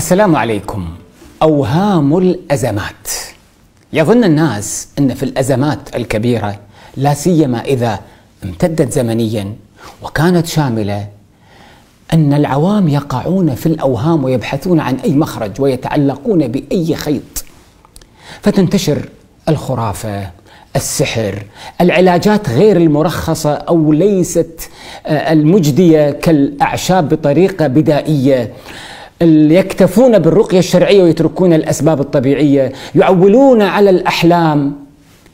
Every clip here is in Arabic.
السلام عليكم. أوهام الأزمات. يظن الناس أن في الأزمات الكبيرة لا سيما إذا امتدت زمنيا وكانت شاملة أن العوام يقعون في الأوهام ويبحثون عن أي مخرج ويتعلقون بأي خيط. فتنتشر الخرافة السحر العلاجات غير المرخصة أو ليست آه، المجدية كالأعشاب بطريقة بدائية. يكتفون بالرقية الشرعية ويتركون الأسباب الطبيعية يعولون على الأحلام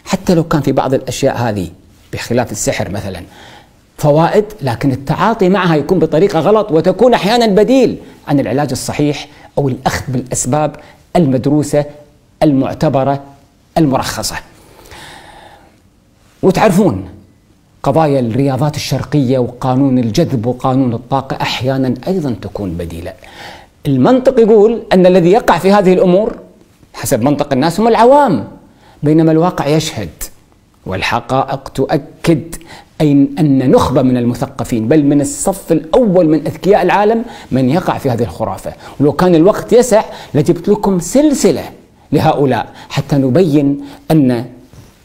حتى لو كان في بعض الأشياء هذه بخلاف السحر مثلا فوائد لكن التعاطي معها يكون بطريقة غلط وتكون أحيانا بديل عن العلاج الصحيح أو الأخذ بالأسباب المدروسة المعتبرة المرخصة. وتعرفون قضايا الرياضات الشرقية وقانون الجذب وقانون الطاقة أحيانا أيضا تكون بديلة. المنطق يقول أن الذي يقع في هذه الأمور حسب منطق الناس هم العوام بينما الواقع يشهد. والحقائق تؤكد أي أن نخبة من المثقفين بل من الصف الأول من أذكياء العالم من يقع في هذه الخرافة. ولو كان الوقت يسع لجبت لكم سلسلة لهؤلاء حتى نبين أن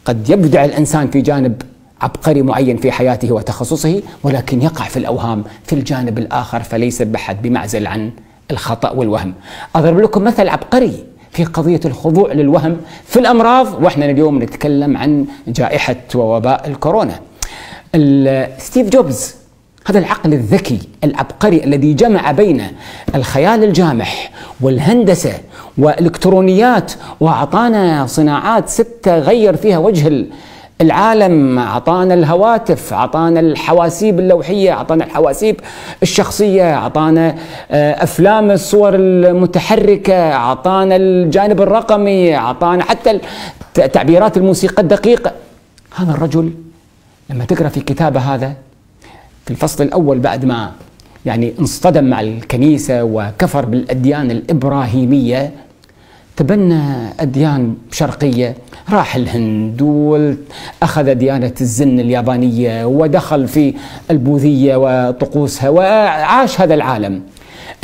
قد يبدع الإنسان في جانب عبقري معين في حياته وتخصصه ولكن يقع في الأوهام في الجانب الآخر فليس بحد بمعزل عن الخطأ والوهم. أضرب لكم مثل عبقري في قضية الخضوع للوهم في الأمراض وإحنا اليوم نتكلم عن جائحة ووباء الكورونا. ستيف جوبز هذا العقل الذكي العبقري الذي جمع بين الخيال الجامح والهندسة والإلكترونيات وأعطانا صناعات ستة غير فيها وجه العالم أعطانا الهواتف أعطانا الحواسيب اللوحية أعطانا الحواسيب الشخصية أعطانا آه، أفلام الصور المتحركة أعطانا الجانب الرقمي أعطانا حتى تعبيرات الموسيقى الدقيقة. هذا الرجل لما تقرأ في كتابه هذا في الفصل الأول بعد ما يعني انصطدم مع الكنيسة وكفر بالأديان الإبراهيمية تبنى أديان شرقية. راح الهند وأخذ ديانة الزن اليابانية ودخل في البوذية وطقوسها وعاش هذا العالم.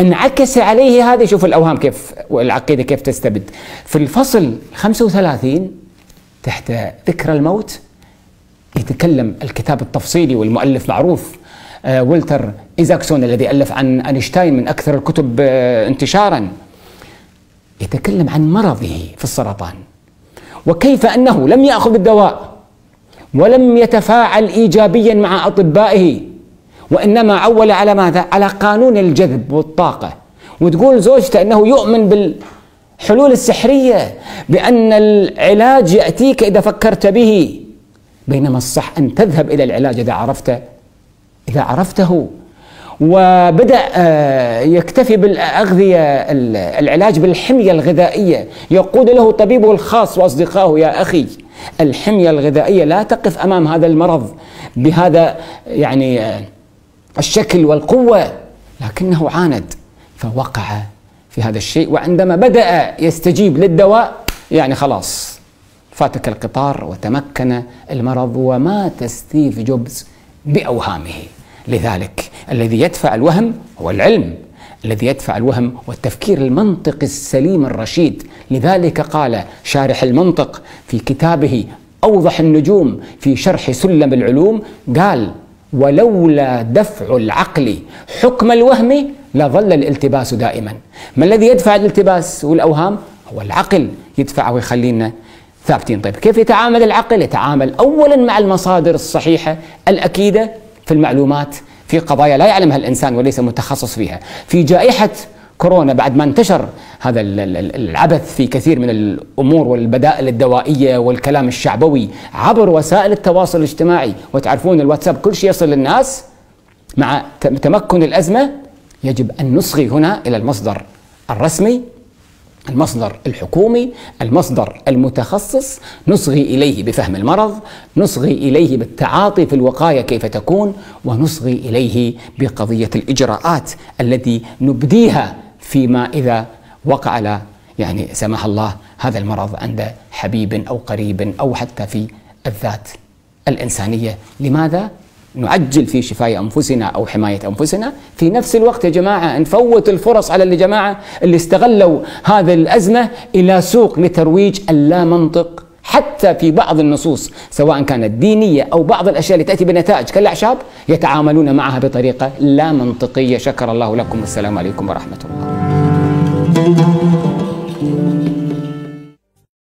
انعكس عليه هذا شوف الأوهام كيف والعقيدة كيف تستبد. في الفصل 35 تحت ذكر الموت يتكلم الكتاب التفصيلي والمؤلف معروف آه، ولتر إيزاكسون الذي ألف عن أينشتاين من أكثر الكتب آه، انتشارا. يتكلم عن مرضه في السرطان. وكيف أنه لم يأخذ الدواء ولم يتفاعل ايجابيا مع أطبائه وإنما عول على ماذا؟ على قانون الجذب والطاقة. وتقول زوجته أنه يؤمن بالحلول السحرية بأن العلاج يأتيك إذا فكرت به. بينما الصح أن تذهب إلى العلاج إذا عرفت إذا عرفته. وبدأ آه، يكتفي بالأغذية العلاج بالحمية الغذائية. يقول له طبيبه الخاص وأصدقائه يا أخي الحمية الغذائية لا تقف أمام هذا المرض بهذا يعني آه، الشكل والقوة. لكنه عاند فوقع في هذا الشيء. وعندما بدأ يستجيب للدواء يعني خلاص فاتك القطار وتمكن المرض ومات ستيف جوبز بأوهامه. لذلك. الذي يدفع الوهم هو العلم. الذي يدفع الوهم والتفكير المنطقي السليم الرشيد. لذلك قال شارح المنطق في كتابه أوضح النجوم في شرح سلم العلوم قال ولولا دفع العقل حكم الوهم لظل الالتباس دائما. ما الذي يدفع الالتباس والأوهام؟ هو العقل يدفع ويخلينا ثابتين. طيب كيف يتعامل العقل؟ يتعامل اولا مع المصادر الصحيحة الأكيدة في المعلومات في قضايا لا يعلمها الإنسان وليس متخصص فيها. في جائحة كورونا بعد ما انتشر هذا العبث في كثير من الأمور والبدائل الدوائية والكلام الشعبوي عبر وسائل التواصل الاجتماعي. وتعرفون الواتساب كل شيء يصل للناس مع تمكن الأزمة يجب أن نصغي هنا إلى المصدر الرسمي المصدر الحكومي المصدر المتخصص نصغي إليه بفهم المرض نصغي إليه بالتعاطي في الوقاية كيف تكون ونصغي إليه بقضية الإجراءات التي نبديها فيما إذا وقع على يعني سمح الله هذا المرض عند حبيب أو قريب أو حتى في الذات الإنسانية. لماذا؟ نعجل في شفاء أنفسنا أو حماية أنفسنا. في نفس الوقت يا جماعة نفوت الفرص على اللي جماعة اللي استغلوا هذه الأزمة إلى سوق لترويج اللا منطق حتى في بعض النصوص سواء كانت دينية أو بعض الأشياء التي تأتي بنتائج كالأعشاب يتعاملون معها بطريقة لا منطقية. شكر الله لكم. والسلام عليكم ورحمة الله.